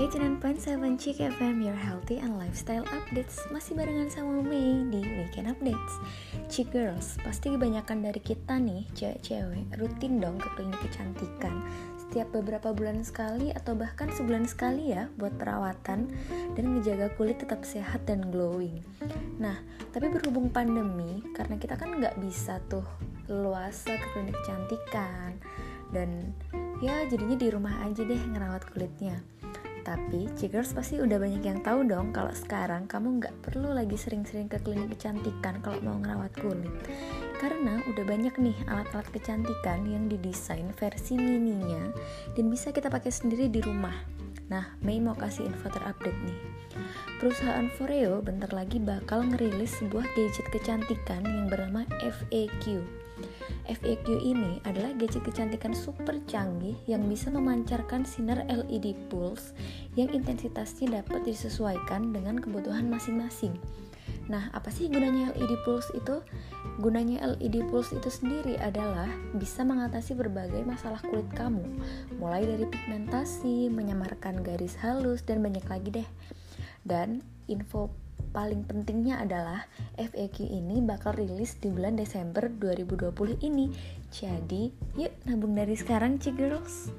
on Chick FM, your healthy and lifestyle updates. Masih barengan sama Mei di Weekend Updates. Chick Girls, pasti kebanyakan dari kita nih, cewek-cewek Rutin dong ke klinik kecantikan. Setiap beberapa bulan sekali atau bahkan sebulan sekali ya Buat perawatan dan menjaga kulit tetap sehat dan glowing. Nah, tapi berhubung pandemi Karena kita kan nggak bisa tuh luasa ke klinik kecantikan Dan ya jadinya di rumah aja deh ngerawat kulitnya tapi Cikers pasti udah banyak yang tahu dong kalau sekarang kamu nggak perlu lagi sering-sering ke klinik kecantikan kalau mau ngerawat kulit. Karena udah banyak nih alat-alat kecantikan yang didesain versi mininya dan bisa kita pakai sendiri di rumah. Nah, Mei mau kasih info terupdate nih. Perusahaan Foreo bentar lagi bakal ngerilis sebuah gadget kecantikan yang bernama FAQ. FAQ ini adalah gadget kecantikan super canggih yang bisa memancarkan sinar LED pulse yang intensitasnya dapat disesuaikan dengan kebutuhan masing-masing. Nah, apa sih gunanya LED pulse itu? Gunanya LED pulse itu sendiri adalah bisa mengatasi berbagai masalah kulit kamu, mulai dari pigmentasi, menyamarkan garis halus, dan banyak lagi deh. Dan info paling pentingnya adalah FAQ ini bakal rilis di bulan Desember 2020 ini. Jadi, yuk nabung dari sekarang, Cik Girls.